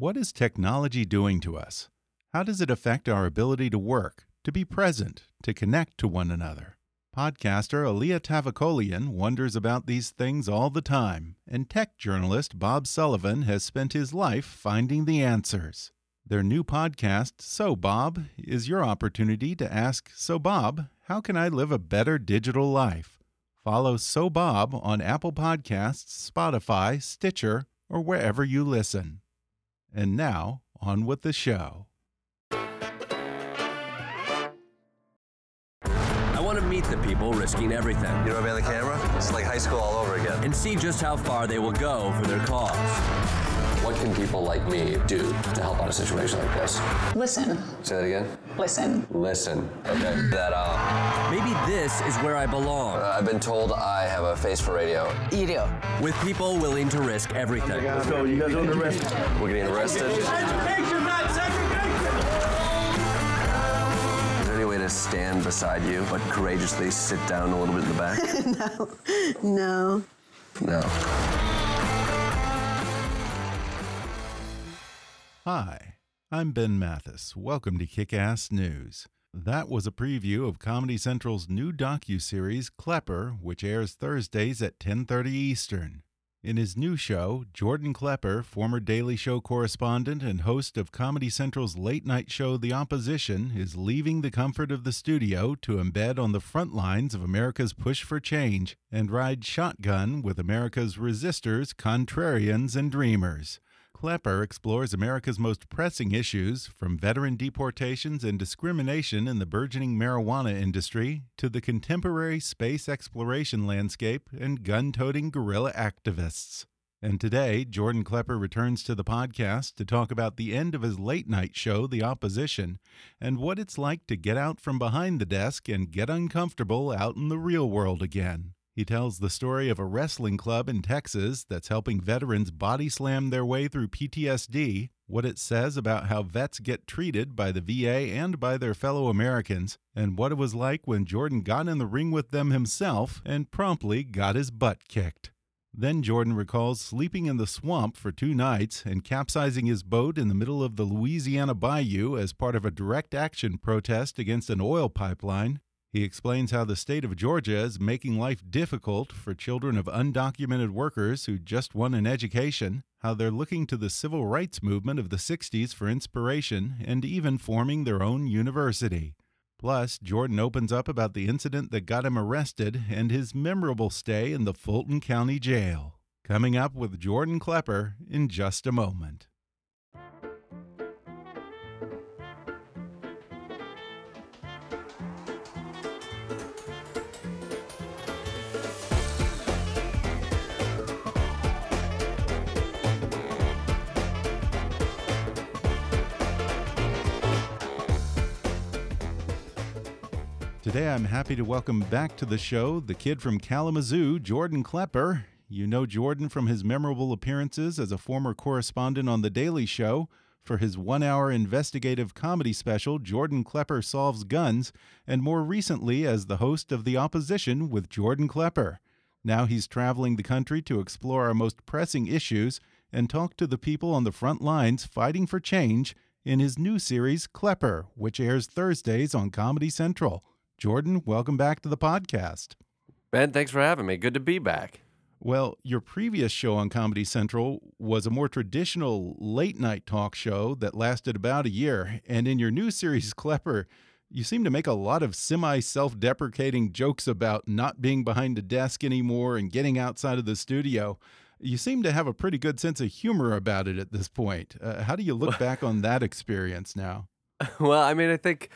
What is technology doing to us? How does it affect our ability to work, to be present, to connect to one another? Podcaster Alia Tavakolian wonders about these things all the time, and tech journalist Bob Sullivan has spent his life finding the answers. Their new podcast, So Bob, is your opportunity to ask So Bob, how can I live a better digital life? Follow So Bob on Apple Podcasts, Spotify, Stitcher, or wherever you listen. And now, on with the show. I want to meet the people risking everything You know about the camera? It's like high school all over again. and see just how far they will go for their cause. What can people like me do to help out a situation like this? Listen, Say that again. listen. Listen. Okay. That uh, Maybe this is where I belong, Uh, I've been told I have a face for radio. You do. with people willing to risk everything. Oh so you guys are arrested. We're getting arrested. Is there any way to stand beside you, but courageously sit down a little bit in the back? No. No. no. Hi, I'm Ben Mathis. Welcome to Kick Ass News. That was a preview of Comedy Central's new docu-series Klepper, which airs Thursdays at 10:30 Eastern. In his new show, Jordan Klepper, former Daily Show correspondent and host of Comedy Central's late-night show The Opposition, is leaving the comfort of the studio to embed on the front lines of America's push for change and ride shotgun with America's resistors, contrarians, and dreamers. Klepper explores America's most pressing issues, from veteran deportations and discrimination in the burgeoning marijuana industry to the contemporary space exploration landscape and gun toting guerrilla activists. And today, Jordan Klepper returns to the podcast to talk about the end of his late night show, The Opposition, and what it's like to get out from behind the desk and get uncomfortable out in the real world again. He tells the story of a wrestling club in Texas that's helping veterans body slam their way through PTSD, what it says about how vets get treated by the VA and by their fellow Americans, and what it was like when Jordan got in the ring with them himself and promptly got his butt kicked. Then Jordan recalls sleeping in the swamp for two nights and capsizing his boat in the middle of the Louisiana Bayou as part of a direct action protest against an oil pipeline. He explains how the state of Georgia is making life difficult for children of undocumented workers who just won an education, how they're looking to the civil rights movement of the 60s for inspiration, and even forming their own university. Plus, Jordan opens up about the incident that got him arrested and his memorable stay in the Fulton County Jail. Coming up with Jordan Klepper in just a moment. Today, I'm happy to welcome back to the show the kid from Kalamazoo, Jordan Klepper. You know Jordan from his memorable appearances as a former correspondent on The Daily Show, for his one hour investigative comedy special, Jordan Klepper Solves Guns, and more recently as the host of The Opposition with Jordan Klepper. Now he's traveling the country to explore our most pressing issues and talk to the people on the front lines fighting for change in his new series, Klepper, which airs Thursdays on Comedy Central. Jordan, welcome back to the podcast. Ben, thanks for having me. Good to be back. Well, your previous show on Comedy Central was a more traditional late night talk show that lasted about a year. And in your new series, Klepper, you seem to make a lot of semi self deprecating jokes about not being behind a desk anymore and getting outside of the studio. You seem to have a pretty good sense of humor about it at this point. Uh, how do you look back on that experience now? Well, I mean, I think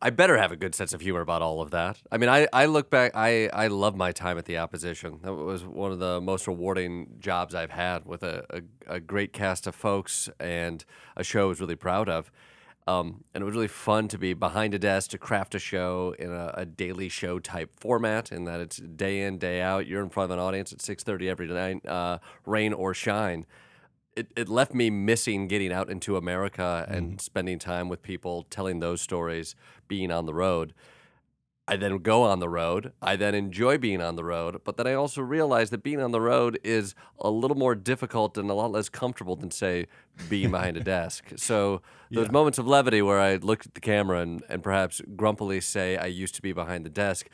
I better have a good sense of humor about all of that. I mean, I, I look back, I, I love my time at the opposition. That was one of the most rewarding jobs I've had with a, a, a great cast of folks and a show I was really proud of. Um, and it was really fun to be behind a desk to craft a show in a, a, daily show type format, in that it's day in day out. You're in front of an audience at 6:30 every night, uh, rain or shine it, it left me missing getting out into America and mm. spending time with people, telling those stories, being on the road. I then go on the road. I then enjoy being on the road, but then I also realize that being on the road is a little more difficult and a lot less comfortable than, say, being behind a desk. So those yeah. moments of levity where I look at the camera and, and perhaps grumpily say, I used to be behind the desk,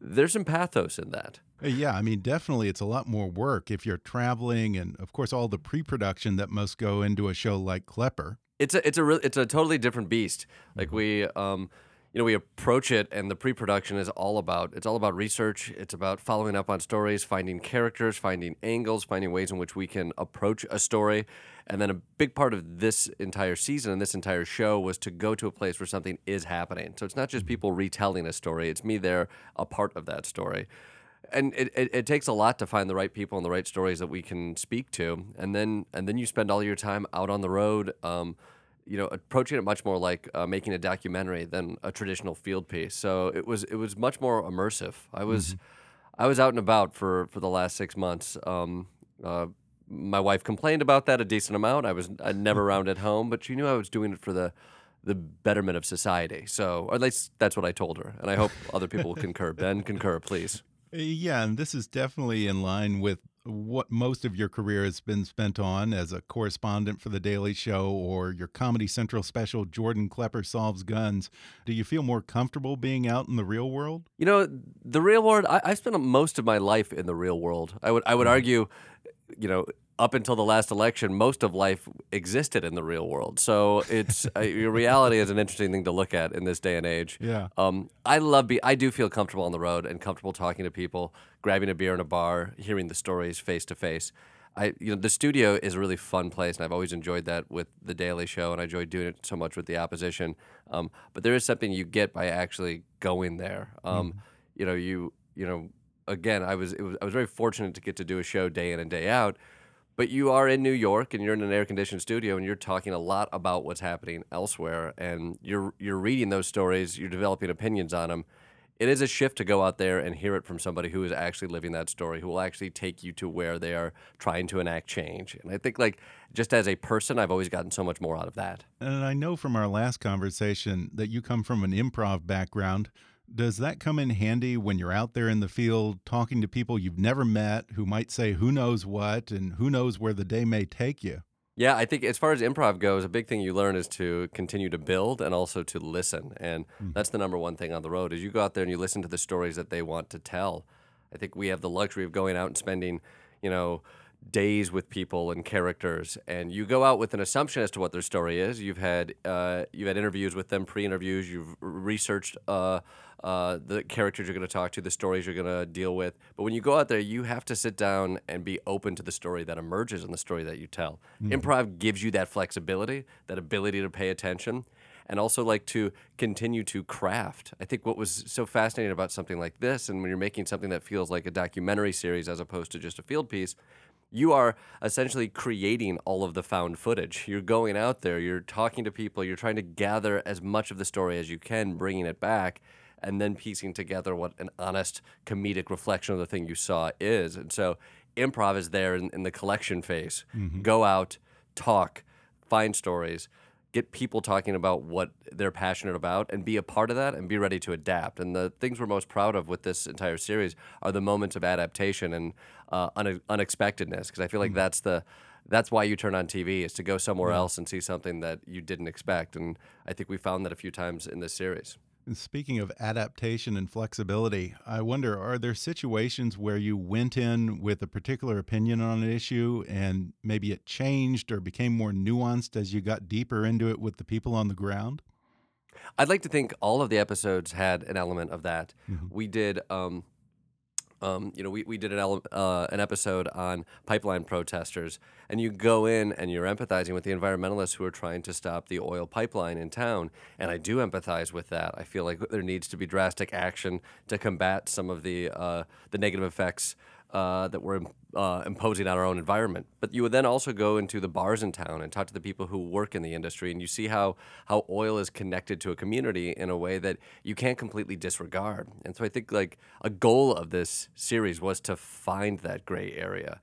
there's some pathos in that. Uh, yeah, I mean, definitely, it's a lot more work if you're traveling, and of course, all the pre-production that must go into a show like Klepper. It's a it's a it's a totally different beast. Like mm-hmm. we um, you know, we approach it, and the pre-production is all about it's all about research. It's about following up on stories, finding characters, finding angles, finding ways in which we can approach a story. And then a big part of this entire season and this entire show was to go to a place where something is happening. So it's not just people retelling a story; it's me there, a part of that story and it, it, it, takes a lot to find the right people and the right stories that we can speak to and then and then you spend all your time out on the road um, you know approaching it much more like uh, making a documentary than a traditional field piece. So it was it was much more immersive. I was mm-hmm. i was out and about for for the last six months. Um, uh, my wife complained about that a decent amount. I was i never around at home but she knew i was doing it for the the betterment of society. So or at least that's what i told her. And i hope other people will concur. Ben concur please. Yeah, and this is definitely in line with what most of your career has been spent on as a correspondent for The Daily Show or your Comedy Central special, Jordan Klepper Solves Guns. Do you feel more comfortable being out in the real world? You know, the real world, I, I spent most of my life in the real world. I would, I would mm-hmm. argue, you know, up until the last election, most of life existed in the real world. So it's uh, reality is an interesting thing to look at in this day and age. Yeah. Um, I love be I do feel comfortable on the road and comfortable talking to people, grabbing a beer in a bar, hearing the stories face to face. I you know the studio is a really fun place, and I've always enjoyed that with the Daily Show, and I enjoyed doing it so much with the opposition. Um, but there is something you get by actually going there. Um, mm. You know, you you know, again, I was, was I was very fortunate to get to do a show day in and day out but you are in New York and you're in an air conditioned studio and you're talking a lot about what's happening elsewhere and you're you're reading those stories, you're developing opinions on them. It is a shift to go out there and hear it from somebody who is actually living that story, who will actually take you to where they are trying to enact change. And I think like just as a person, I've always gotten so much more out of that. And I know from our last conversation that you come from an improv background. Does that come in handy when you're out there in the field talking to people you've never met who might say who knows what and who knows where the day may take you? Yeah, I think as far as improv goes, a big thing you learn is to continue to build and also to listen. And mm. that's the number one thing on the road is you go out there and you listen to the stories that they want to tell. I think we have the luxury of going out and spending, you know, days with people and characters, and you go out with an assumption as to what their story is. You've had uh, you've had interviews with them, pre-interviews. You've researched uh, uh, the characters you're going to talk to, the stories you're going to deal with. But when you go out there, you have to sit down and be open to the story that emerges in the story that you tell. Mm-hmm. Improv gives you that flexibility, that ability to pay attention. And also, like to continue to craft. I think what was so fascinating about something like this, and when you're making something that feels like a documentary series as opposed to just a field piece, you are essentially creating all of the found footage. You're going out there, you're talking to people, you're trying to gather as much of the story as you can, bringing it back, and then piecing together what an honest comedic reflection of the thing you saw is. And so improv is there in, in the collection phase. Mm-hmm. Go out, talk, find stories get people talking about what they're passionate about and be a part of that and be ready to adapt. And the things we're most proud of with this entire series are the moments of adaptation and uh, une- unexpectedness because I feel like mm-hmm. that's the that's why you turn on TV is to go somewhere else and see something that you didn't expect. And I think we found that a few times in this series. And speaking of adaptation and flexibility, I wonder are there situations where you went in with a particular opinion on an issue and maybe it changed or became more nuanced as you got deeper into it with the people on the ground? I'd like to think all of the episodes had an element of that. Mm -hmm. We did. Um, um, you know, we, we did an, uh, an episode on pipeline protesters, and you go in and you're empathizing with the environmentalists who are trying to stop the oil pipeline in town. And I do empathize with that. I feel like there needs to be drastic action to combat some of the uh, the negative effects uh, that we're uh, imposing on our own environment. But you would then also go into the bars in town and talk to the people who work in the industry, and you see how how oil is connected to a community in a way that you can't completely disregard. And so I think like a goal of this series was to find that gray area.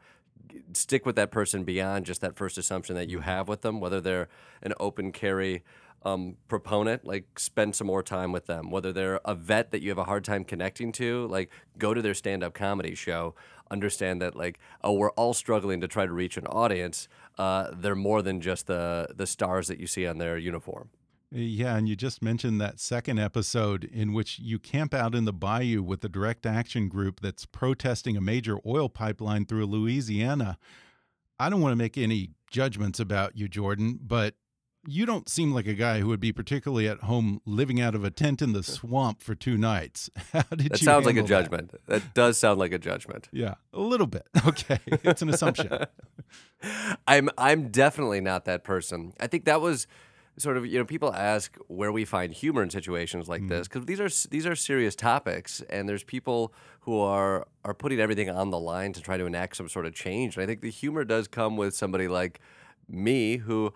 Stick with that person beyond just that first assumption that you have with them, whether they're an open carry um, proponent, like spend some more time with them. Whether they're a vet that you have a hard time connecting to, like go to their stand up comedy show understand that like oh we're all struggling to try to reach an audience uh, they're more than just the the stars that you see on their uniform yeah, and you just mentioned that second episode in which you camp out in the bayou with the direct action group that's protesting a major oil pipeline through Louisiana. I don't want to make any judgments about you, Jordan, but you don't seem like a guy who would be particularly at home living out of a tent in the swamp for two nights. How did you? that you sounds like a that? judgment. That does sound like a judgment. Yeah, a little bit. Okay, it's an assumption. I'm I'm definitely not that person. I think that was sort of you know people ask where we find humor in situations like mm. this because these are these are serious topics and there's people who are are putting everything on the line to try to enact some sort of change. And I think the humor does come with somebody like me who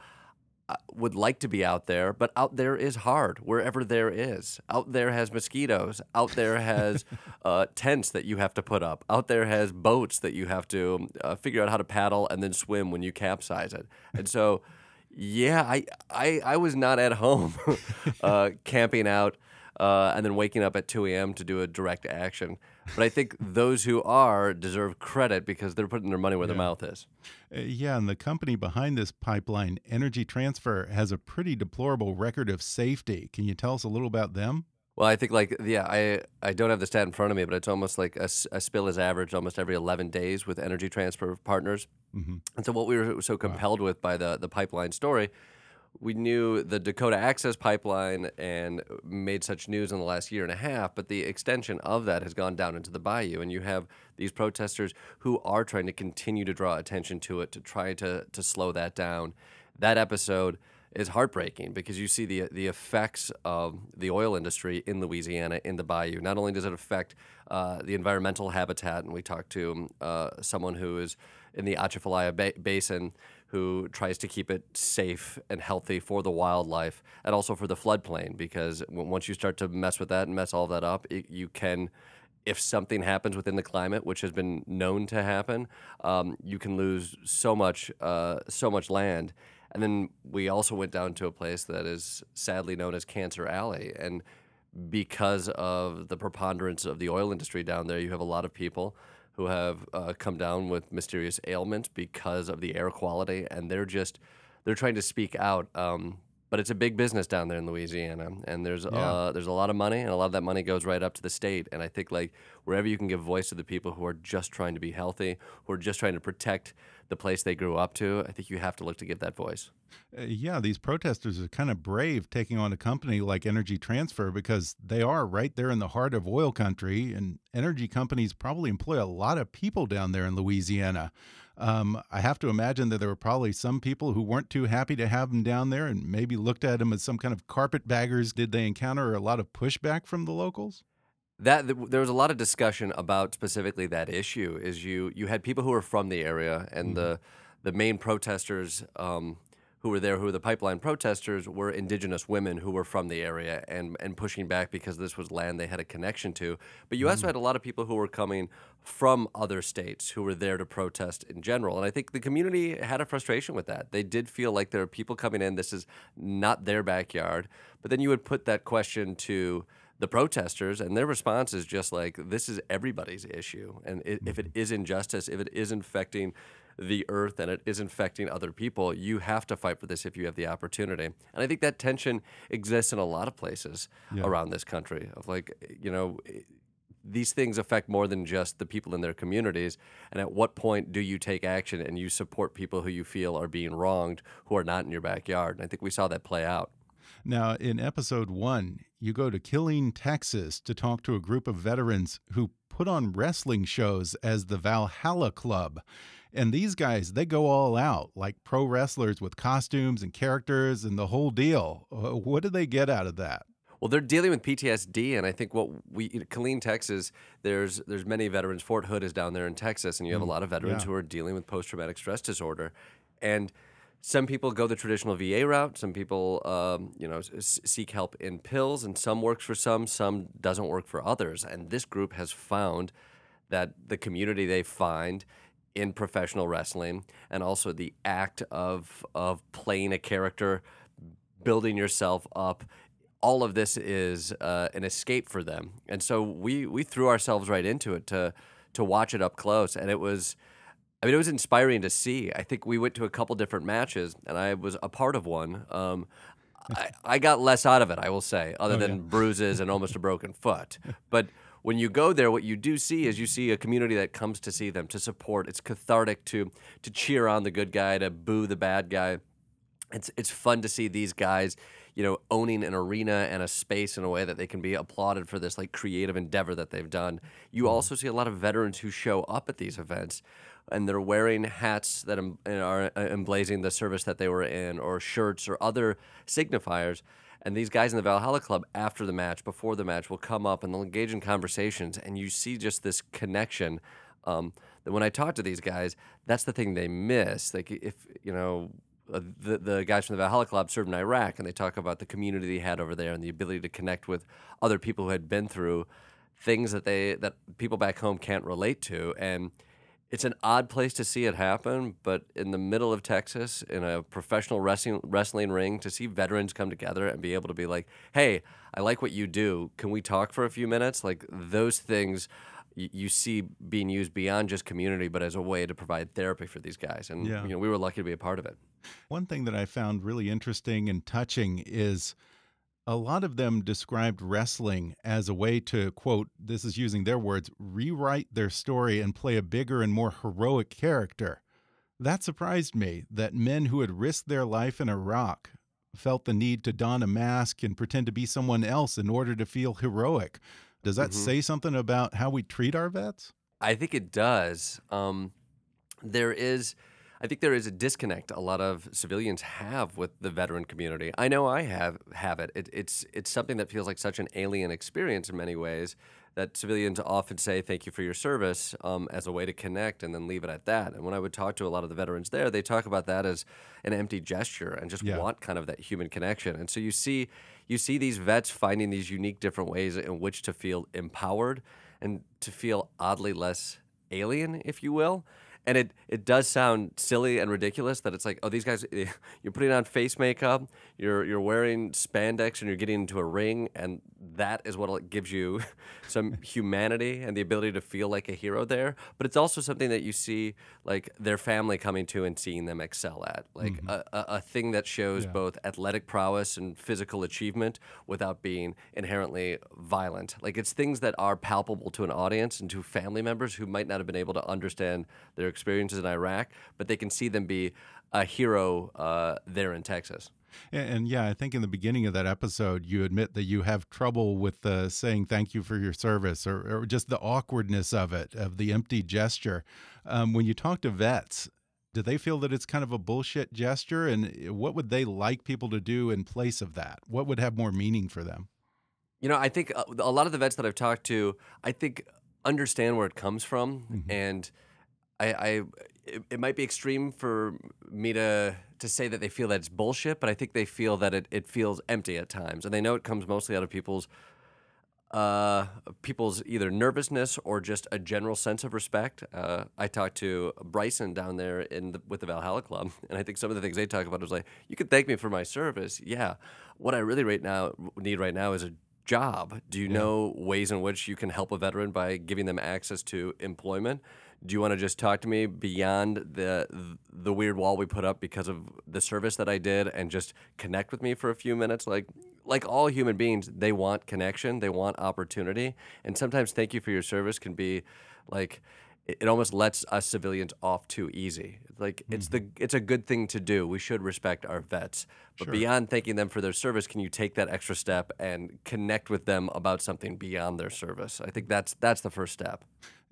would like to be out there, but out there is hard wherever there is. Out there has mosquitoes. Out there has uh, tents that you have to put up. Out there has boats that you have to uh, figure out how to paddle and then swim when you capsize it. And so, yeah, I I, I was not at home uh, camping out uh, and then waking up at 2 a.m. to do a direct action. But I think those who are deserve credit because they're putting their money where yeah. their mouth is. Uh, yeah, and the company behind this pipeline, Energy Transfer, has a pretty deplorable record of safety. Can you tell us a little about them? Well, I think like yeah, I I don't have the stat in front of me, but it's almost like a, a spill is averaged almost every 11 days with Energy Transfer partners. Mm -hmm. And so what we were so compelled wow. with by the the pipeline story we knew the Dakota Access Pipeline and made such news in the last year and a half, but the extension of that has gone down into the bayou. And you have these protesters who are trying to continue to draw attention to it to try to, to slow that down. That episode is heartbreaking because you see the the effects of the oil industry in Louisiana in the bayou. Not only does it affect uh, the environmental habitat, and we talked to uh, someone who is in the Atchafalaya ba Basin who tries to keep it safe and healthy for the wildlife and also for the floodplain because once you start to mess with that and mess all that up, it, you can if something happens within the climate, which has been known to happen, um, you can lose so much, uh, so much land. And then we also went down to a place that is sadly known as Cancer Alley, and because of the preponderance of the oil industry down there, you have a lot of people who have uh, come down with mysterious ailments because of the air quality, and they're just they're trying to speak out. Um, but it's a big business down there in Louisiana, and there's yeah. uh, there's a lot of money, and a lot of that money goes right up to the state. And I think like wherever you can give voice to the people who are just trying to be healthy, who are just trying to protect the place they grew up to, I think you have to look to give that voice. Uh, yeah, these protesters are kind of brave taking on a company like Energy Transfer because they are right there in the heart of oil country, and energy companies probably employ a lot of people down there in Louisiana. Um, I have to imagine that there were probably some people who weren't too happy to have them down there and maybe looked at them as some kind of carpetbaggers. Did they encounter a lot of pushback from the locals? That there was a lot of discussion about specifically that issue. Is you you had people who were from the area, and mm -hmm. the the main protesters um, who were there, who were the pipeline protesters, were indigenous women who were from the area and and pushing back because this was land they had a connection to. But you mm -hmm. also had a lot of people who were coming from other states who were there to protest in general, and I think the community had a frustration with that. They did feel like there are people coming in. This is not their backyard. But then you would put that question to the protesters, and their response is just like, this is everybody's issue. And it, if it mm-hmm. injustice, if it is infecting the earth and it is infecting other people, you have to fight for this if you have the opportunity. And I think that tension exists in a lot of places Yeah. around this country. Of like, you know, these things affect more than just the people in their communities. And at what point do you take action and you support people who you feel are being wronged, who are not in your backyard? And I think we saw that play out. Now, in episode one, you go to Killeen, Texas to talk to a group of veterans who put on wrestling shows as the Valhalla Club. And these guys, they go all out, like pro wrestlers with costumes and characters and the whole deal. Uh, What do they get out of that? Well, they're dealing with PTSD, and I think what we, you know, Killeen, Texas, there's there's many veterans. Fort Hood is down there in Texas, and you have a lot of veterans yeah. who are dealing with post traumatic stress disorder, and some people go the traditional VA route. Some people, um, you know, s- seek help in pills, and some works for some, some doesn't work for others. And this group has found that the community they find in professional wrestling, and also the act of of playing a character, building yourself up. All of this is uh, an escape for them, and so we we threw ourselves right into it to to watch it up close, and it was. I mean, it was inspiring to see. I think we went to a couple different matches, and I was a part of one. Um, I, I got less out of it, I will say, other than bruises and almost a broken foot. But when you go there, what you do see is you see a community that comes to see them, to support. It's cathartic to to cheer on the good guy, to boo the bad guy. It's it's fun to see these guys, you know, owning an arena and a space in a way that they can be applauded for this like creative endeavor that they've done. You also see a lot of veterans who show up at these events and they're wearing hats that em- are uh, emblazing the service that they were in or shirts or other signifiers. And these guys in the Valhalla Club, after the match, before the match, will come up and they'll engage in conversations. And you see just this connection. Um, that when I talk to these guys, that's the thing they miss. Like, if, you know, uh, the, the guys from the Valhalla Club served in Iraq, and they talk about the community they had over there and the ability to connect with other people who had been through things that they that people back home can't relate to. And it's an odd place to see it happen, but in the middle of Texas, in a professional wrestling wrestling ring, to see veterans come together and be able to be like, "Hey, I like what you do. Can we talk for a few minutes?" Like those things. You see being used beyond just community, but as a way to provide therapy for these guys, and Yeah. you know we were lucky to be a part of it. One thing that I found really interesting and touching is a lot of them described wrestling as a way to, quote, this is using their words, rewrite their story and play a bigger and more heroic character. That surprised me that men who had risked their life in Iraq felt the need to don a mask and pretend to be someone else in order to feel heroic. Does that Mhm. say something about how we treat our vets? I think it does. Um, there is, I think there is a disconnect a lot of civilians have with the veteran community. I know I have have it. it it's it's something that feels like such an alien experience in many ways. That civilians often say "thank you for your service" um, as a way to connect, and then leave it at that. And when I would talk to a lot of the veterans there, they talk about that as an empty gesture and just Yeah. want kind of that human connection. And so you see, you see these vets finding these unique different ways in which to feel empowered and to feel oddly less alien, if you will. And it, it does sound silly and ridiculous that it's like, oh, these guys, you're putting on face makeup, you're you're wearing spandex, and you're getting into a ring, and that is what gives you some humanity and the ability to feel like a hero there. But it's also something that you see like their family coming to and seeing them excel at, like a, a, a thing that shows Yeah. both athletic prowess and physical achievement without being inherently violent. Like it's things that are palpable to an audience and to family members who might not have been able to understand their experiences in Iraq, but they can see them be a hero uh, there in Texas. And, and yeah, I think in the beginning of that episode, you admit that you have trouble with uh, saying thank you for your service or, or just the awkwardness of it, of the empty gesture. Um, when you talk to vets, do they feel that it's kind of a bullshit gesture? And uh, what would they like people to do in place of that? What would have more meaning for them? You know, I think uh, a lot of the vets that I've talked to, I think understand where it comes from, and I, I it, it might be extreme for me to to say that they feel that it's bullshit, but I think they feel that it, it feels empty at times, and they know it comes mostly out of people's uh, people's either nervousness or just a general sense of respect. Uh, I talked to Bryson down there in the, with the Valhalla Club, and I think some of the things they talk about is like, you can thank me for my service. Yeah, what I really right now need right now is a job? Do you know ways in which you can help a veteran by giving them access to employment? Do you want to just talk to me beyond the the weird wall we put up because of the service that I did and just connect with me for a few minutes? Like like all human beings, they want connection, they want opportunity, and sometimes thank you for your service can be like it, it almost lets us civilians off too easy. Like it's the mm-hmm. it's a good thing to do. We should respect our vets. But Sure. beyond thanking them for their service, can you take that extra step and connect with them about something beyond their service? I think that's that's the first step.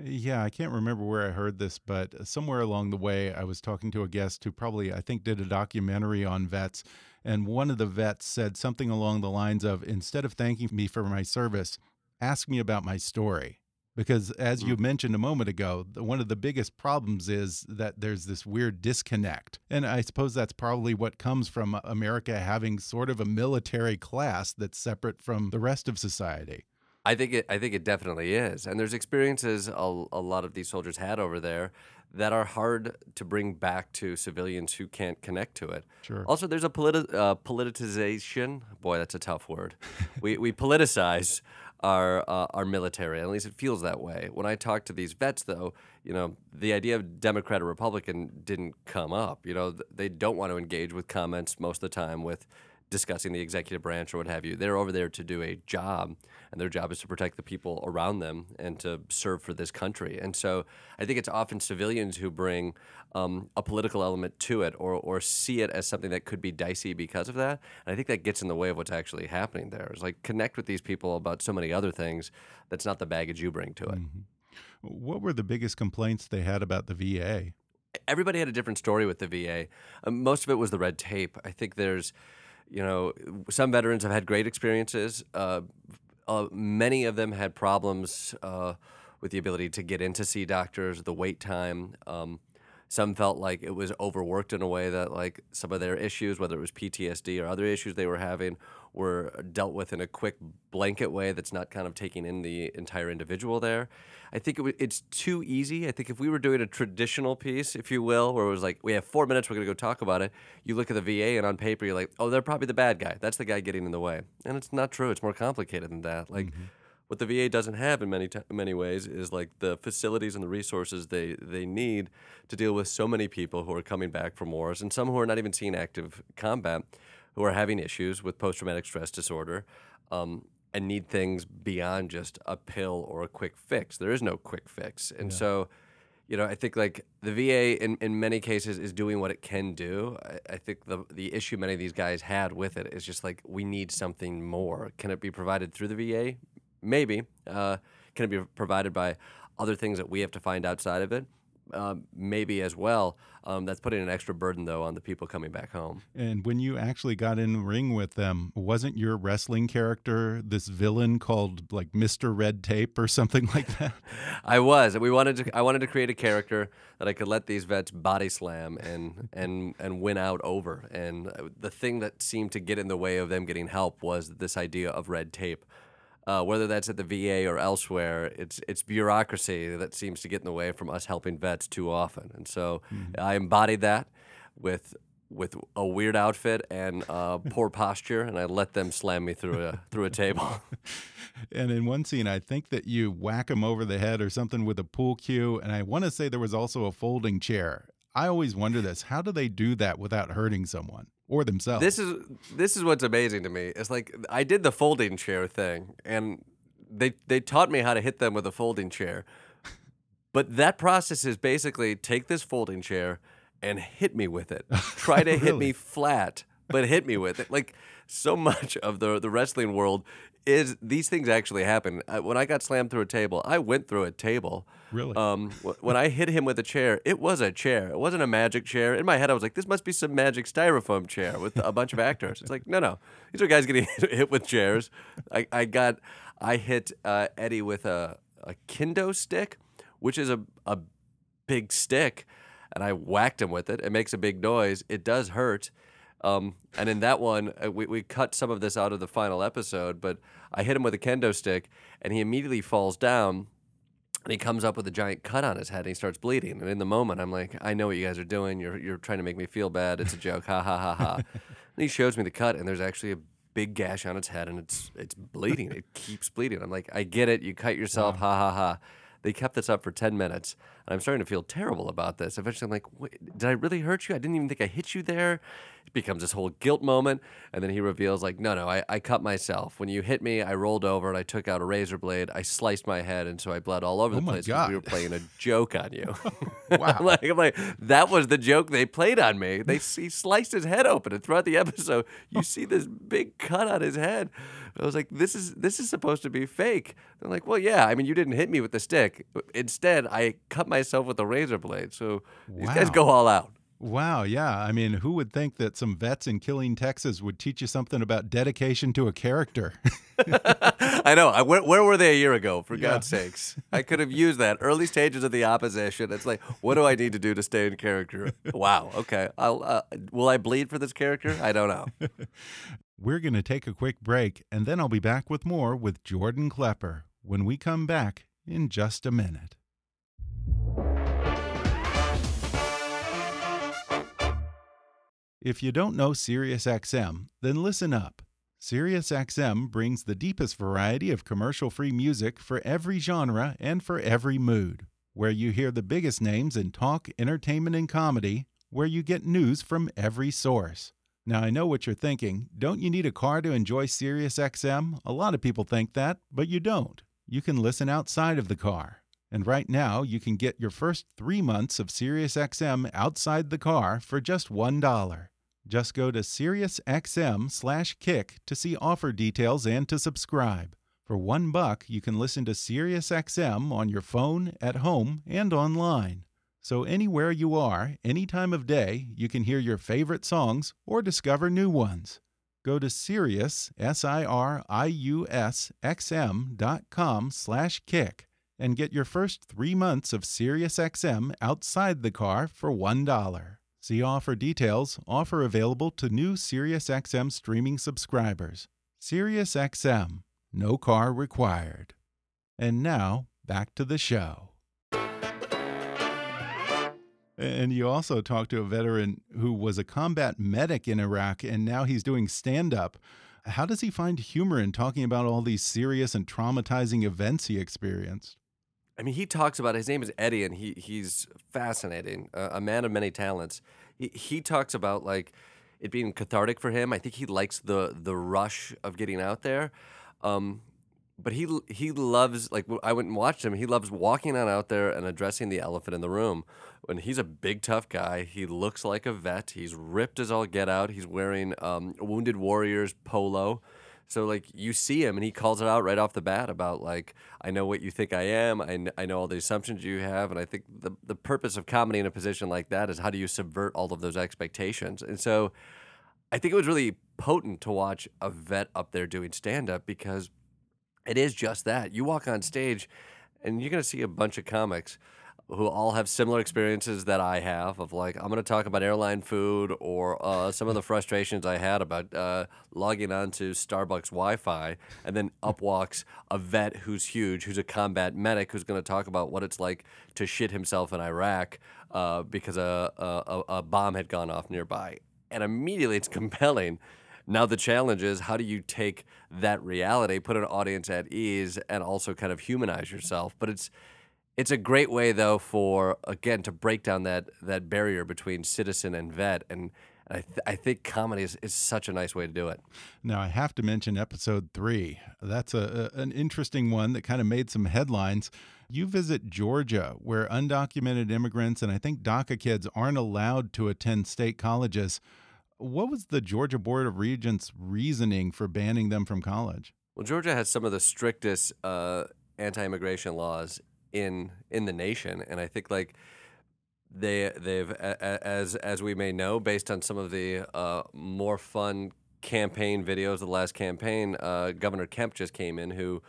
Yeah, I can't remember where I heard this, but somewhere along the way, I was talking to a guest who probably, I think, did a documentary on vets. And one of the vets said something along the lines of instead of thanking me for my service, ask me about my story. Because as you mm. mentioned a moment ago, one of the biggest problems is that there's this weird disconnect. And I suppose that's probably what comes from America having sort of a military class that's separate from the rest of society. I think it. I think it definitely is. And there's experiences a, a lot of these soldiers had over there that are hard to bring back to civilians who can't connect to it. Sure. Also, there's a politi- uh, politicization. Boy, that's a tough word. we we politicize our uh, our military. At least it feels that way. When I talk to these vets, though, you know, the idea of Democrat or Republican didn't come up. You know, they don't want to engage with comments most of the time with discussing the executive branch or what have you. They're over there to do a job, and their job is to protect the people around them and to serve for this country. And so I think it's often civilians who bring um, a political element to it or, or see it as something that could be dicey because of that. And I think that gets in the way of what's actually happening there. It's like connect with these people about so many other things that's not the baggage you bring to it. What were the biggest complaints they had about the VA? everybody had a different story with the VA. Um, most of it was the red tape. I think there's, you know, some veterans have had great experiences. Uh, uh, many of them had problems uh, with the ability to get in to see doctors, the wait time. Um, some felt like it was overworked in a way that, like, some of their issues, whether it was PTSD or other issues they were having, were dealt with in a quick blanket way that's not kind of taking in the entire individual there. I think it w- it's too easy. I think if we were doing a traditional piece, if you will, where it was like, we have four minutes, we're going to go talk about it, you look at the VA and on paper, you're like, oh, they're probably the bad guy. That's the guy getting in the way. And it's not true. It's more complicated than that. Like, mm-hmm. What the VA doesn't have in many t- many ways is like the facilities and the resources they they need to deal with so many people who are coming back from wars and some who are not even seeing active combat, who are having issues with post traumatic stress disorder. Um, and need things beyond just a pill or a quick fix. There is no quick fix. And so, you know, I think like the VA in, in many cases is doing what it can do. I, I think the the issue many of these guys had with it is just like we need something more. Can it be provided through the VA? Maybe. Uh, can it be provided by other things that we have to find outside of it? Uh, maybe as well. Um, that's putting an extra burden though on the people coming back home. And when you actually got in ring with them, wasn't your wrestling character this villain called like Mr. Red Tape or something like that? I was. We wanted to. I wanted to create a character that I could let these vets body slam and and and win out over. And uh, the thing that seemed to get in the way of them getting help was this idea of red tape. Uh, whether that's at the VA or elsewhere, it's it's bureaucracy that seems to get in the way from us helping vets too often. And so I embodied that with with a weird outfit and uh, poor posture, and I let them slam me through a through a table. and in one scene, I think that you whack him over the head or something with a pool cue. And I want to say there was also a folding chair. I always wonder this: how do they do that without hurting someone or themselves? This is this is what's amazing to me. It's like I did the folding chair thing, and they they taught me how to hit them with a folding chair. But that process is basically take this folding chair and hit me with it. Try to hit me flat, but hit me with it. Like so much of the the wrestling world is these things actually happen. Uh, When I got slammed through a table, I went through a table. Really? Um, wh- when I hit him with a chair, it was a chair. It wasn't a magic chair. In my head, I was like, this must be some magic styrofoam chair with a bunch of actors. It's like, no, no. These are guys getting hit with chairs. I, I got, I hit uh, Eddie with a, a kendo stick, which is a, a big stick, and I whacked him with it. It makes a big noise. It does hurt. Um, and in that one, uh, we, we cut some of this out of the final episode, but I hit him with a kendo stick, and he immediately falls down. And he comes up with a giant cut on his head and he starts bleeding. And in the moment, I'm like, I know what you guys are doing. You're, you're trying to make me feel bad. It's a joke. Ha ha ha ha. and he shows me the cut, and there's actually a big gash on its head and it's it's bleeding. it keeps bleeding. I'm like, I get it. You cut yourself. Ha ha ha. They kept this up for 10 minutes, and I'm starting to feel terrible about this. Eventually, I'm like, Wait, did I really hurt you? I didn't even think I hit you there. It becomes this whole guilt moment, and then he reveals, like, no, no, I, I cut myself. When you hit me, I rolled over and I took out a razor blade. I sliced my head, and so I bled all over Oh the place because we were playing a joke on you. Wow. I'm like, I'm like, that was the joke they played on me. They he sliced his head open, and throughout the episode, you see this big cut on his head. I was like, this is this is supposed to be fake. They're like, well, yeah. I mean, you didn't hit me with the stick. Instead, I cut myself with a razor blade. So these guys go all out. Wow, yeah. I mean, who would think that some vets in Killeen, Texas would teach you something about dedication to a character? I know. I, where, where were they a year ago? For Yeah. God's sakes, I could have used that early stages of the opposition. It's like, what do I need to do to stay in character? Wow. Okay. I'll. Uh, will I bleed for this character? I don't know. We're going to take a quick break, and then I'll be back with more with Jordan Klepper when we come back in just a minute. If you don't know SiriusXM, then listen up. SiriusXM brings the deepest variety of commercial free music for every genre and for every mood. Where you hear the biggest names in talk, entertainment, and comedy, where you get news from every source. Now, I know what you're thinking. Don't you need a car to enjoy SiriusXM? A lot of people think that, but you don't. You can listen outside of the car. And right now, you can get your first three months of SiriusXM outside the car for just $1. Just go to SiriusXM slash kick to see offer details and to subscribe. For one buck, you can listen to SiriusXM on your phone, at home, and online. So anywhere you are, any time of day, you can hear your favorite songs or discover new ones. Go to Sirius, S-I-R-I-U-S, X-M dot com slash kick and get your first three months of SiriusXM outside the car for $1. See offer details, offer available to new SiriusXM streaming subscribers. SiriusXM, no car required. And now, back to the show. And you also talked to a veteran who was a combat medic in Iraq and now he's doing stand up. How does he find humor in talking about all these serious and traumatizing events he experienced? I mean, he talks about his name is Eddie, and he he's fascinating, uh, a man of many talents. He he talks about like it being cathartic for him. I think he likes the the rush of getting out there. Um, but he he loves like I went and watched him. He loves walking on out there and addressing the elephant in the room. When he's a big tough guy, he looks like a vet. He's ripped as all get out. He's wearing um, Wounded Warriors polo. So like you see him and he calls it out right off the bat about like I know what you think I am. I, I know all the assumptions you have and I think the the purpose of comedy in a position like that is how do you subvert all of those expectations. And so I think it was really potent to watch a vet up there doing stand up because it is just that. You walk on stage and you're going to see a bunch of comics who all have similar experiences that I have of like, I'm going to talk about airline food or uh, some of the frustrations I had about uh, logging onto Starbucks Wi Fi. And then up walks a vet who's huge, who's a combat medic, who's going to talk about what it's like to shit himself in Iraq uh, because a, a- a bomb had gone off nearby. And immediately it's compelling. Now the challenge is how do you take that reality, put an audience at ease, and also kind of humanize yourself. But it's it's a great way though for again to break down that that barrier between citizen and vet, and I th- I think comedy is, is such a nice way to do it. Now, I have to mention episode three. That's a, a- an interesting one that kind of made some headlines. You visit Georgia, where undocumented immigrants and I think DACA kids aren't allowed to attend state colleges. What was the Georgia Board of Regents' reasoning for banning them from college? Well, Georgia has some of the strictest uh, anti-immigration laws in in the nation, and I think like they they've a- a- as as we may know, based on some of the uh, more fun campaign videos of the last campaign, uh, Governor Kemp just came in, who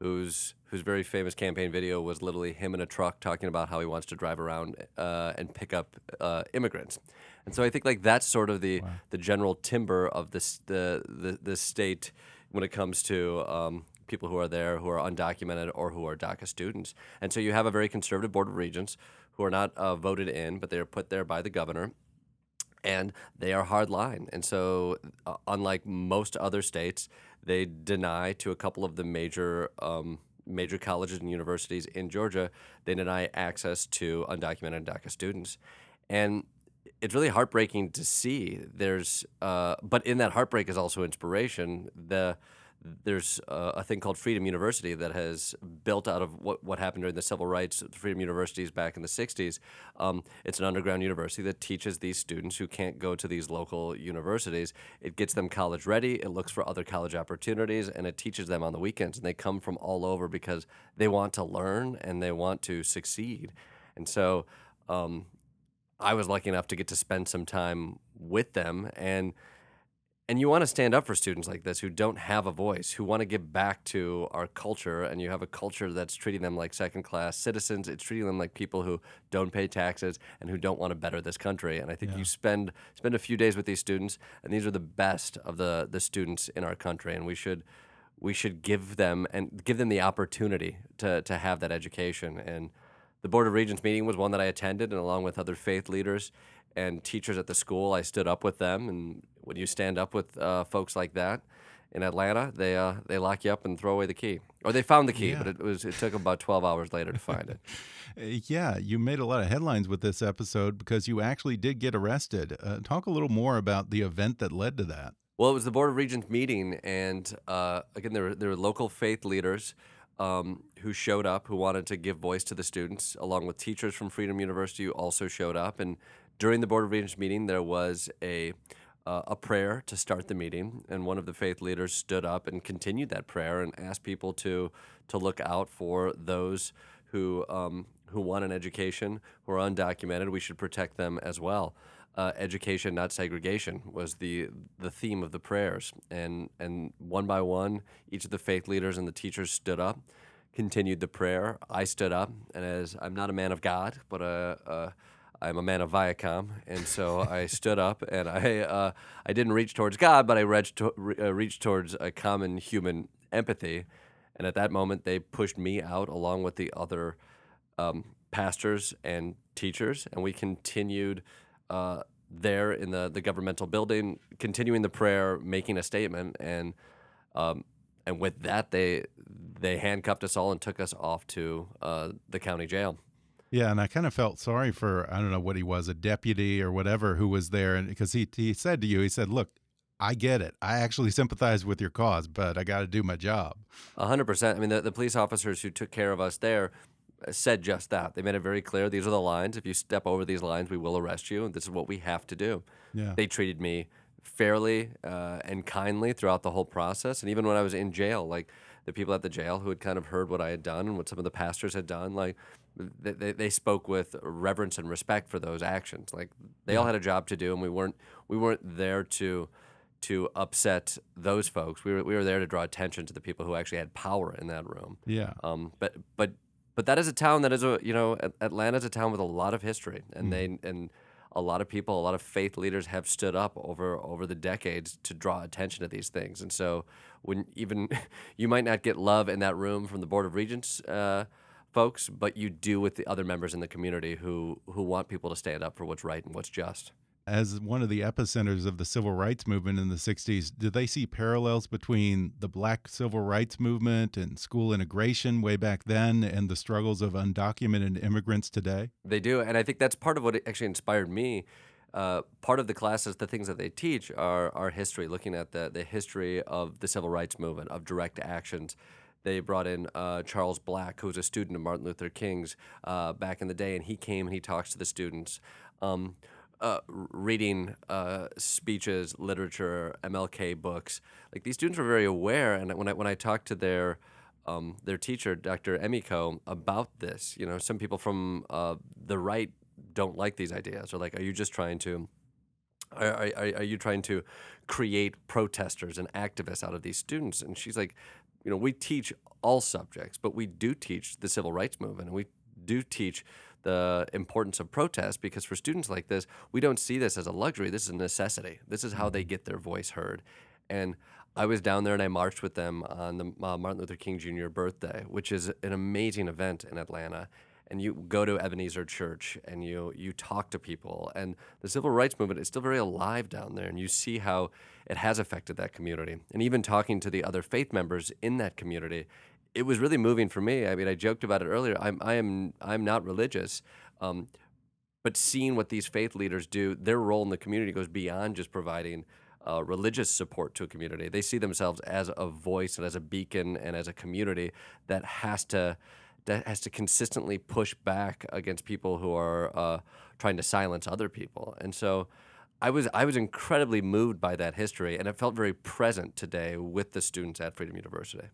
whose whose very famous campaign video was literally him in a truck talking about how he wants to drive around uh, and pick up uh, immigrants. And so I think like that's sort of the the general timber of this the the, the state when it comes to um, people who are there who are undocumented or who are DACA students. And so you have a very conservative board of regents who are not uh, voted in, but they are put there by the governor. and they are hardline. And so, uh, unlike most other states, they deny to a couple of the major um, major colleges and universities in Georgia, they deny access to undocumented DACA students, and it's really heartbreaking to see. There's, uh, but in that heartbreak is also inspiration. The there's uh, a thing called Freedom University that has built out of what, what happened during the civil rights Freedom Universities back in the 60s. Um, it's an underground university that teaches these students who can't go to these local universities. It gets them college ready, it looks for other college opportunities, and it teaches them on the weekends. And they come from all over because they want to learn and they want to succeed. And so um, I was lucky enough to get to spend some time with them and and you want to stand up for students like this who don't have a voice, who want to give back to our culture, and you have a culture that's treating them like second class citizens. It's treating them like people who don't pay taxes and who don't want to better this country. And I think yeah. you spend spend a few days with these students, and these are the best of the the students in our country, and we should we should give them and give them the opportunity to to have that education. And the Board of Regents meeting was one that I attended, and along with other faith leaders and teachers at the school, I stood up with them. And when you stand up with uh, folks like that in Atlanta, they uh, they lock you up and throw away the key, or they found the key, yeah. but it was it took about twelve hours later to find it. yeah, you made a lot of headlines with this episode because you actually did get arrested. Uh, talk a little more about the event that led to that. Well, it was the Board of Regents meeting, and uh, again, there were, there were local faith leaders um, who showed up, who wanted to give voice to the students, along with teachers from Freedom University who also showed up. And during the Board of Regents meeting, there was a uh, a prayer to start the meeting, and one of the faith leaders stood up and continued that prayer and asked people to to look out for those who um, who want an education, who are undocumented. We should protect them as well. Uh, education, not segregation, was the the theme of the prayers, and and one by one, each of the faith leaders and the teachers stood up, continued the prayer. I stood up, and as I'm not a man of God, but a, a I'm a man of Viacom, and so I stood up and I uh, I didn't reach towards God, but I reached to, uh, reached towards a common human empathy, and at that moment they pushed me out along with the other um, pastors and teachers, and we continued uh, there in the the governmental building, continuing the prayer, making a statement, and um, and with that they they handcuffed us all and took us off to uh, the county jail. Yeah, and I kind of felt sorry for I don't know what he was, a deputy or whatever who was there, and because he he said to you, he said, "Look, I get it. I actually sympathize with your cause, but I got to do my job." A hundred percent. I mean, the, the police officers who took care of us there uh, said just that. They made it very clear. These are the lines. If you step over these lines, we will arrest you. And this is what we have to do. Yeah. They treated me fairly uh, and kindly throughout the whole process, and even when I was in jail, like the people at the jail who had kind of heard what I had done and what some of the pastors had done, like they, they spoke with reverence and respect for those actions. Like they yeah. all had a job to do, and we weren't we weren't there to to upset those folks. We were we were there to draw attention to the people who actually had power in that room. Yeah. Um. But but but that is a town that is a you know Atlanta is a town with a lot of history, and mm. they and a lot of people, a lot of faith leaders have stood up over over the decades to draw attention to these things. And so when even you might not get love in that room from the Board of Regents. Uh, folks, but you do with the other members in the community who who want people to stand up for what's right and what's just. As one of the epicenters of the civil rights movement in the 60s, do they see parallels between the black civil rights movement and school integration way back then and the struggles of undocumented immigrants today? They do. And I think that's part of what actually inspired me. Uh, part of the classes, the things that they teach are, are history, looking at the, the history of the civil rights movement, of direct actions they brought in uh, Charles Black, who was a student of Martin Luther King's uh, back in the day, and he came and he talks to the students. Um, uh, reading uh, speeches, literature, MLK books. Like these students were very aware, and when I when I talked to their um, their teacher, Dr. Emiko, about this, you know, some people from uh, the right don't like these ideas, or like, are you just trying to are, are, are, you trying to create protesters and activists out of these students? And she's like, you know, we teach all subjects, but we do teach the civil rights movement and we do teach the importance of protest because for students like this, we don't see this as a luxury. This is a necessity. This is how they mm-hmm. get their voice heard. And I was down there and I marched with them on the uh, Martin Luther King Jr. birthday, which is an amazing event in Atlanta. And you go to Ebenezer Church and you you talk to people and the civil rights movement is still very alive down there and you see how it has affected that community. And even talking to the other faith members in that community it was really moving for me. I mean I joked about it earlier I'm I am I'm not religious um, but seeing what these faith leaders do their role in the community goes beyond just providing uh, religious support to a community. They see themselves as a voice and as a beacon and as a community that has to that has to consistently push back against people who are uh, trying to silence other people. And so I was I was incredibly moved by that history, and it felt very present today with the students at Freedom University.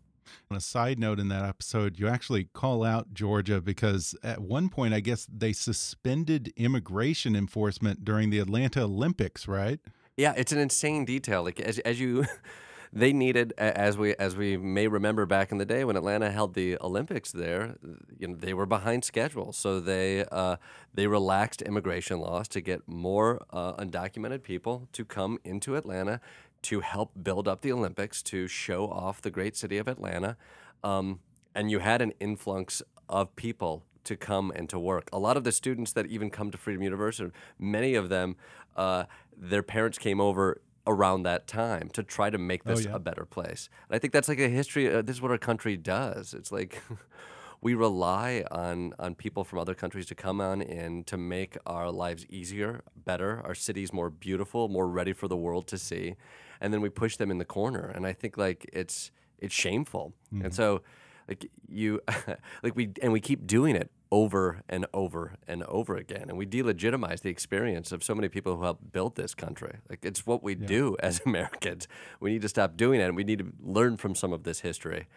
On a side note, in that episode, you actually call out Georgia because at one point, I guess they suspended immigration enforcement during the Atlanta Olympics, right? Yeah, it's an insane detail. Like as as you they needed, as we as we may remember back in the day when Atlanta held the Olympics there, you know, they were behind schedule, so they uh, they relaxed immigration laws to get more uh, undocumented people to come into Atlanta to help build up the Olympics to show off the great city of Atlanta, um, and you had an influx of people to come and to work. A lot of the students that even come to Freedom University, many of them, uh, their parents came over around that time to try to make this oh, yeah. a better place. And I think that's like a history. Uh, this is what our country does. It's like we rely on on people from other countries to come on in to make our lives easier, better, our cities more beautiful, more ready for the world to see, and then we push them in the corner. And I think like it's it's shameful. Mm-hmm. And so like you like we and we keep doing it over and over and over again. And we delegitimize the experience of so many people who helped build this country. Like it's what we yeah. do as Americans. We need to stop doing it, and we need to learn from some of this history.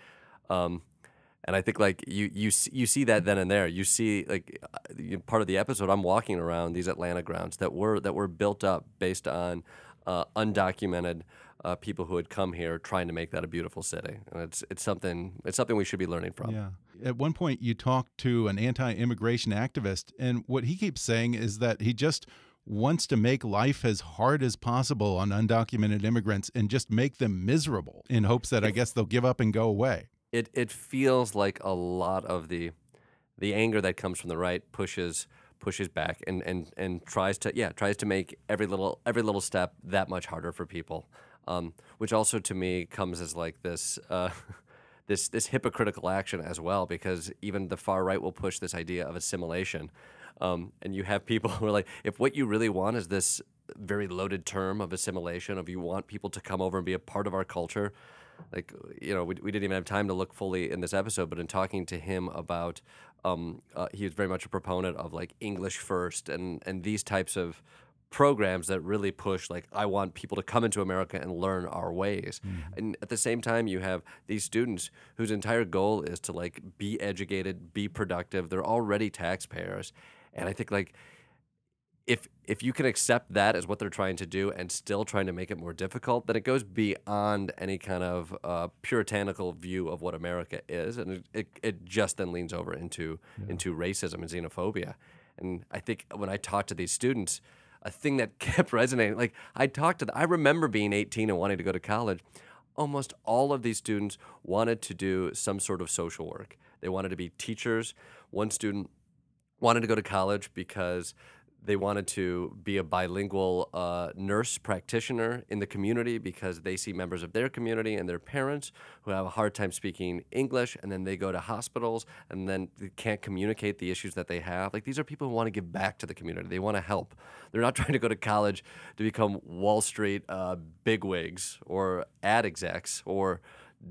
Um, and I think like you you you see that then and there. You see like uh, part of the episode. I'm walking around these Atlanta grounds that were that were built up based on uh, undocumented uh, people who had come here trying to make that a beautiful city. And it's it's something it's something we should be learning from. Yeah. At one point, you talked to an anti-immigration activist, and what he keeps saying is that he just wants to make life as hard as possible on undocumented immigrants and just make them miserable in hopes that I guess they'll give up and go away. It it feels like a lot of the the anger that comes from the right pushes pushes back and, and, and tries to yeah tries to make every little every little step that much harder for people um, which also to me comes as like this. Uh, this, this hypocritical action as well, because even the far right will push this idea of assimilation, um, and you have people who are like, if what you really want is this very loaded term of assimilation, of you want people to come over and be a part of our culture, like you know we, we didn't even have time to look fully in this episode but in talking to him about um, uh, he was very much a proponent of like english first and and these types of programs that really push like I want people to come into America and learn our ways. Mm-hmm. And at the same time you have these students whose entire goal is to like be educated, be productive. They're already taxpayers. And I think like if if you can accept that as what they're trying to do and still trying to make it more difficult, then it goes beyond any kind of uh, puritanical view of what America is, and it, it, it just then leans over into yeah. into racism and xenophobia. And I think when I talk to these students, a thing that kept resonating. Like I talked to, the, I remember being 18 and wanting to go to college. Almost all of these students wanted to do some sort of social work. They wanted to be teachers. One student wanted to go to college because they wanted to be a bilingual uh, nurse practitioner in the community because they see members of their community and their parents who have a hard time speaking English, and then they go to hospitals and then they can't communicate the issues that they have. Like these are people who want to give back to the community. They want to help. They're not trying to go to college to become Wall Street uh, bigwigs or ad execs or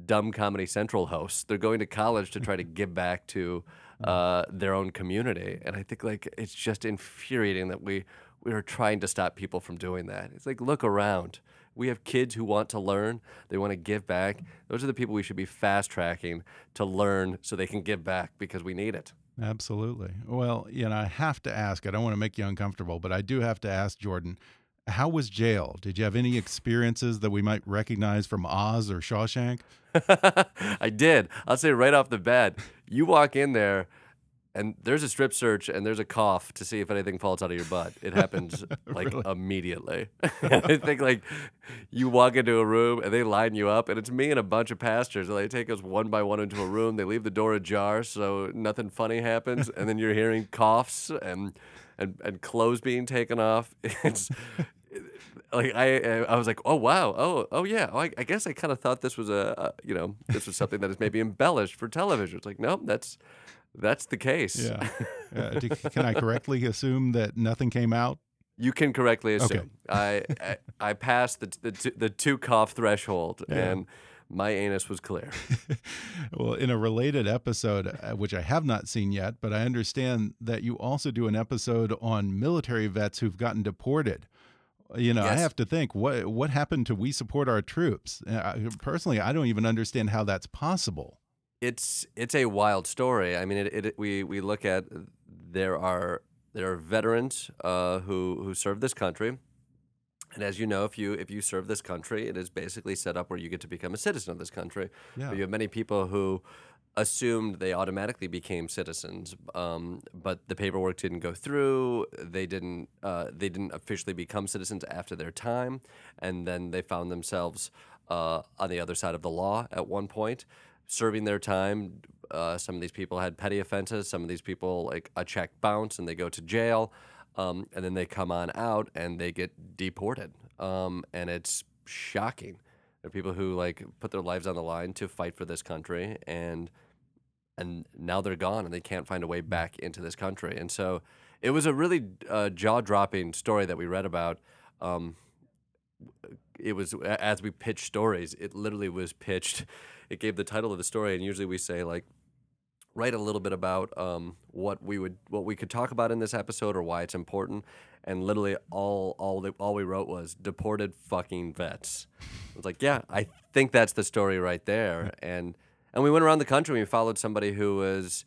dumb Comedy Central hosts. They're going to college to try to give back to uh, their own community. And I think like it's just infuriating that we we are trying to stop people from doing that. It's like look around. We have kids who want to learn. They want to give back. Those are the people we should be fast tracking to learn so they can give back because we need it. Absolutely. Well, you know, I have to ask. I don't want to make you uncomfortable, but I do have to ask Jordan. How was jail? Did you have any experiences that we might recognize from Oz or Shawshank? I did. I'll say right off the bat, you walk in there and there's a strip search and there's a cough to see if anything falls out of your butt. It happens like Really? immediately. I think like you walk into a room and they line you up, and it's me and a bunch of pastors. And they take us one by one into a room. They leave the door ajar so nothing funny happens, and then you're hearing coughs and and and clothes being taken off. It's like I I was like, oh wow, oh oh yeah. Oh, I, I guess I kind of thought this was a, a you know this was something that is maybe embellished for television. It's like no, that's that's the case. Yeah. Uh, do- can I correctly assume that nothing came out? You can correctly Okay. assume. I, I I passed the the two, the two cough threshold, Yeah. and my anus was clear. Well, in a related episode, uh, which I have not seen yet, but I understand that you also do an episode on military vets who've gotten deported. You know, I have to think what what happened to we support our troops. Uh, I- personally, I don't even understand how that's possible. it's it's a wild story. I mean, it, it we we look at there are there are veterans uh, who who serve this country, and as you know, if you if you serve this country, it is basically set up where you get to become a citizen of this country. Yeah. But you have many people who assumed they automatically became citizens, um, but the paperwork didn't go through. They didn't uh, they didn't officially become citizens after their time, and then they found themselves uh, on the other side of the law at one point, serving their time. Uh, some of these people had petty offenses. Some of these people like a check bounce and they go to jail, um, and then they come on out and they get deported. Um, and it's shocking. There are people who like put their lives on the line to fight for this country, and and now they're gone and they can't find a way back into this country. And so it was a really uh, jaw dropping story that we read about. Um, it was as we pitched stories, it literally was pitched. It gave the title of the story, and usually we say like, write a little bit about um, what we would what we could talk about in this episode or why it's important. And literally all all the, all we wrote was deported fucking vets. I was like, yeah, I think that's the story right there. And and we went around the country. We followed somebody who was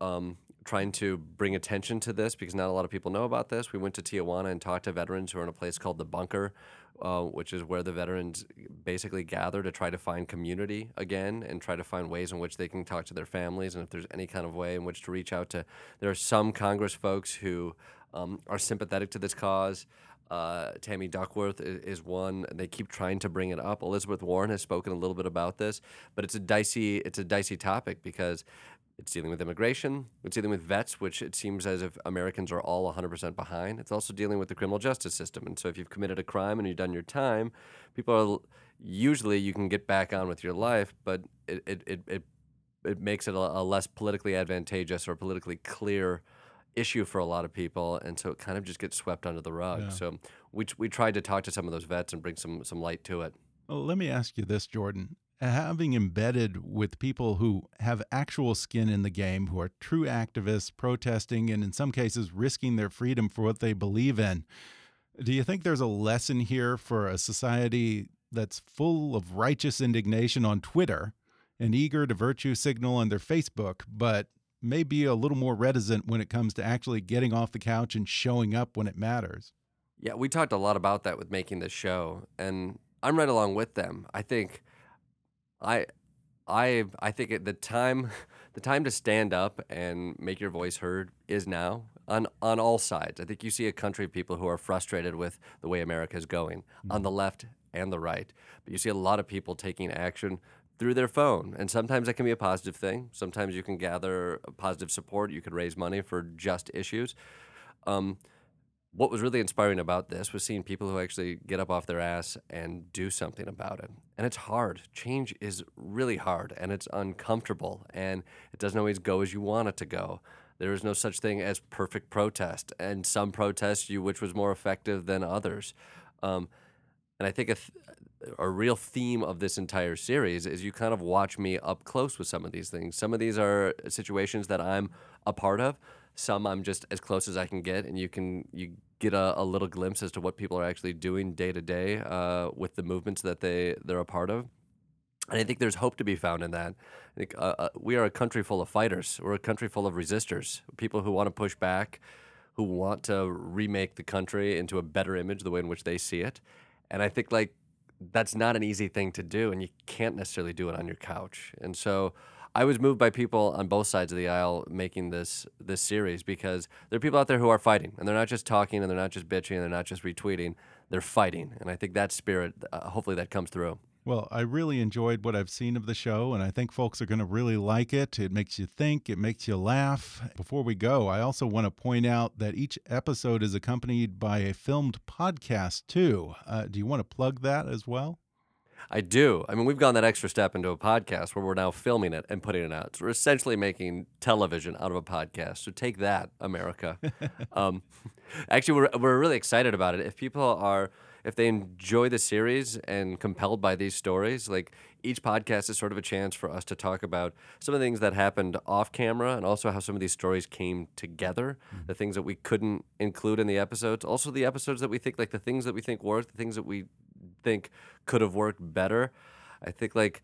um, trying to bring attention to this because not a lot of people know about this. We went to Tijuana and talked to veterans who are in a place called the Bunker, uh, which is where the veterans basically gather to try to find community again and try to find ways in which they can talk to their families and if there's any kind of way in which to reach out to. There are some Congress folks who um, are sympathetic to this cause. Uh, Tammy Duckworth is, is one. They keep trying to bring it up. Elizabeth Warren has spoken a little bit about this, but it's a dicey it's a dicey topic because it's dealing with immigration. It's dealing with vets, which it seems as if Americans are all 100% behind. It's also dealing with the criminal justice system. And so if you've committed a crime and you've done your time, people are usually you can get back on with your life, but it it it, it, it makes it a, a less politically advantageous or politically clear issue for a lot of people, and so it kind of just gets swept under the rug. Yeah. So we we tried to talk to some of those vets and bring some some light to it. Well, let me ask you this, Jordan. Having embedded with people who have actual skin in the game, who are true activists, protesting, and in some cases risking their freedom for what they believe in, do you think there's a lesson here for a society that's full of righteous indignation on Twitter and eager to virtue signal on their Facebook, but may be a little more reticent when it comes to actually getting off the couch and showing up when it matters? Yeah, we talked a lot about that with making this show, and I'm right along with them. I think, I, I, I think the time, the time to stand up and make your voice heard is now on on all sides. I think you see a country of people who are frustrated with the way America is going on mm-hmm. the left and the right, but you see a lot of people taking action through their phone, and sometimes that can be a positive thing. Sometimes you can gather positive support. You could raise money for just issues. Um, what was really inspiring about this was seeing people who actually get up off their ass and do something about it. And it's hard. Change is really hard and it's uncomfortable and it doesn't always go as you want it to go. There is no such thing as perfect protest, and some protests you which was more effective than others. Um, and I think a, th- a real theme of this entire series is you kind of watch me up close with some of these things. Some of these are situations that I'm a part of. Some I'm just as close as I can get, and you can you get a, a little glimpse as to what people are actually doing day to day uh, with the movements that they they're a part of. And I think there's hope to be found in that. I think uh, uh, we are a country full of fighters. We're a country full of resistors, people who want to push back, who want to remake the country into a better image, the way in which they see it. And I think like that's not an easy thing to do, and you can't necessarily do it on your couch. And so I was moved by people on both sides of the aisle making this this series because there are people out there who are fighting, and they're not just talking, and they're not just bitching, and they're not just retweeting. They're fighting, and I think that spirit, uh, hopefully, that comes through. Well, I really enjoyed what I've seen of the show, and I think folks are going to really like it. It makes you think, it makes you laugh. Before we go, I also want to point out that each episode is accompanied by a filmed podcast, too. Uh, do you want to plug that as well? I do. I mean, we've gone that extra step into a podcast where we're now filming it and putting it out. So we're essentially making television out of a podcast. So take that, America. um, actually, we're, we're really excited about it. If people are, if they enjoy the series and compelled by these stories, like each podcast is sort of a chance for us to talk about some of the things that happened off camera and also how some of these stories came together, mm-hmm. the things that we couldn't include in the episodes, also the episodes that we think, like the things that we think worked, the things that we think could have worked better. I think like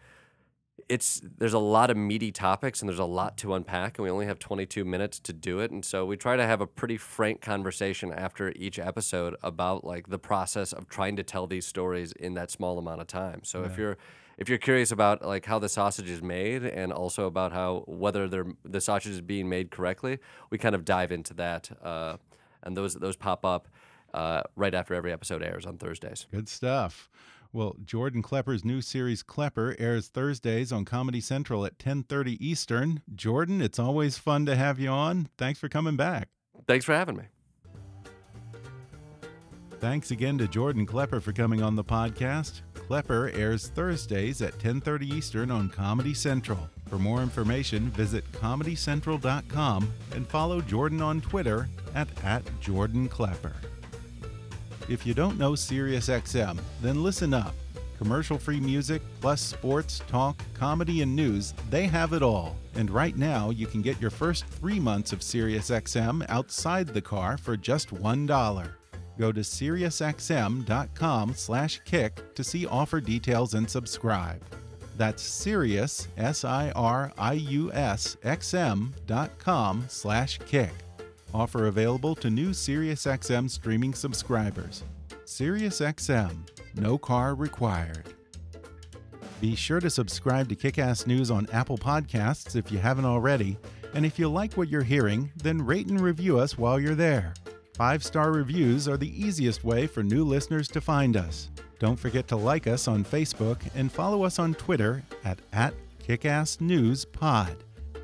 it's there's a lot of meaty topics and there's a lot to unpack and we only have 22 minutes to do it and so we try to have a pretty frank conversation after each episode about like the process of trying to tell these stories in that small amount of time so yeah. if you're if you're curious about like how the sausage is made and also about how whether they're, the sausage is being made correctly we kind of dive into that uh, and those those pop up uh, right after every episode airs on Thursdays. Good stuff. Well, Jordan Klepper's new series Klepper airs Thursdays on Comedy Central at 10:30 Eastern. Jordan, it's always fun to have you on. Thanks for coming back. Thanks for having me. Thanks again to Jordan Klepper for coming on the podcast. Klepper airs Thursdays at 10:30 Eastern on Comedy Central. For more information, visit comedycentral.com and follow Jordan on Twitter at, at Jordan Klepper. If you don't know SiriusXM, then listen up. Commercial free music, plus sports, talk, comedy, and news, they have it all. And right now, you can get your first three months of SiriusXM outside the car for just $1. Go to SiriusXM.com slash kick to see offer details and subscribe. That's Sirius, S-I-R-I-U-S, X-M dot com slash kick. Offer available to new SiriusXM streaming subscribers. SiriusXM, no car required. Be sure to subscribe to Kickass News on Apple Podcasts if you haven't already, and if you like what you're hearing, then rate and review us while you're there. Five star reviews are the easiest way for new listeners to find us. Don't forget to like us on Facebook and follow us on Twitter at, at KickassNewsPod.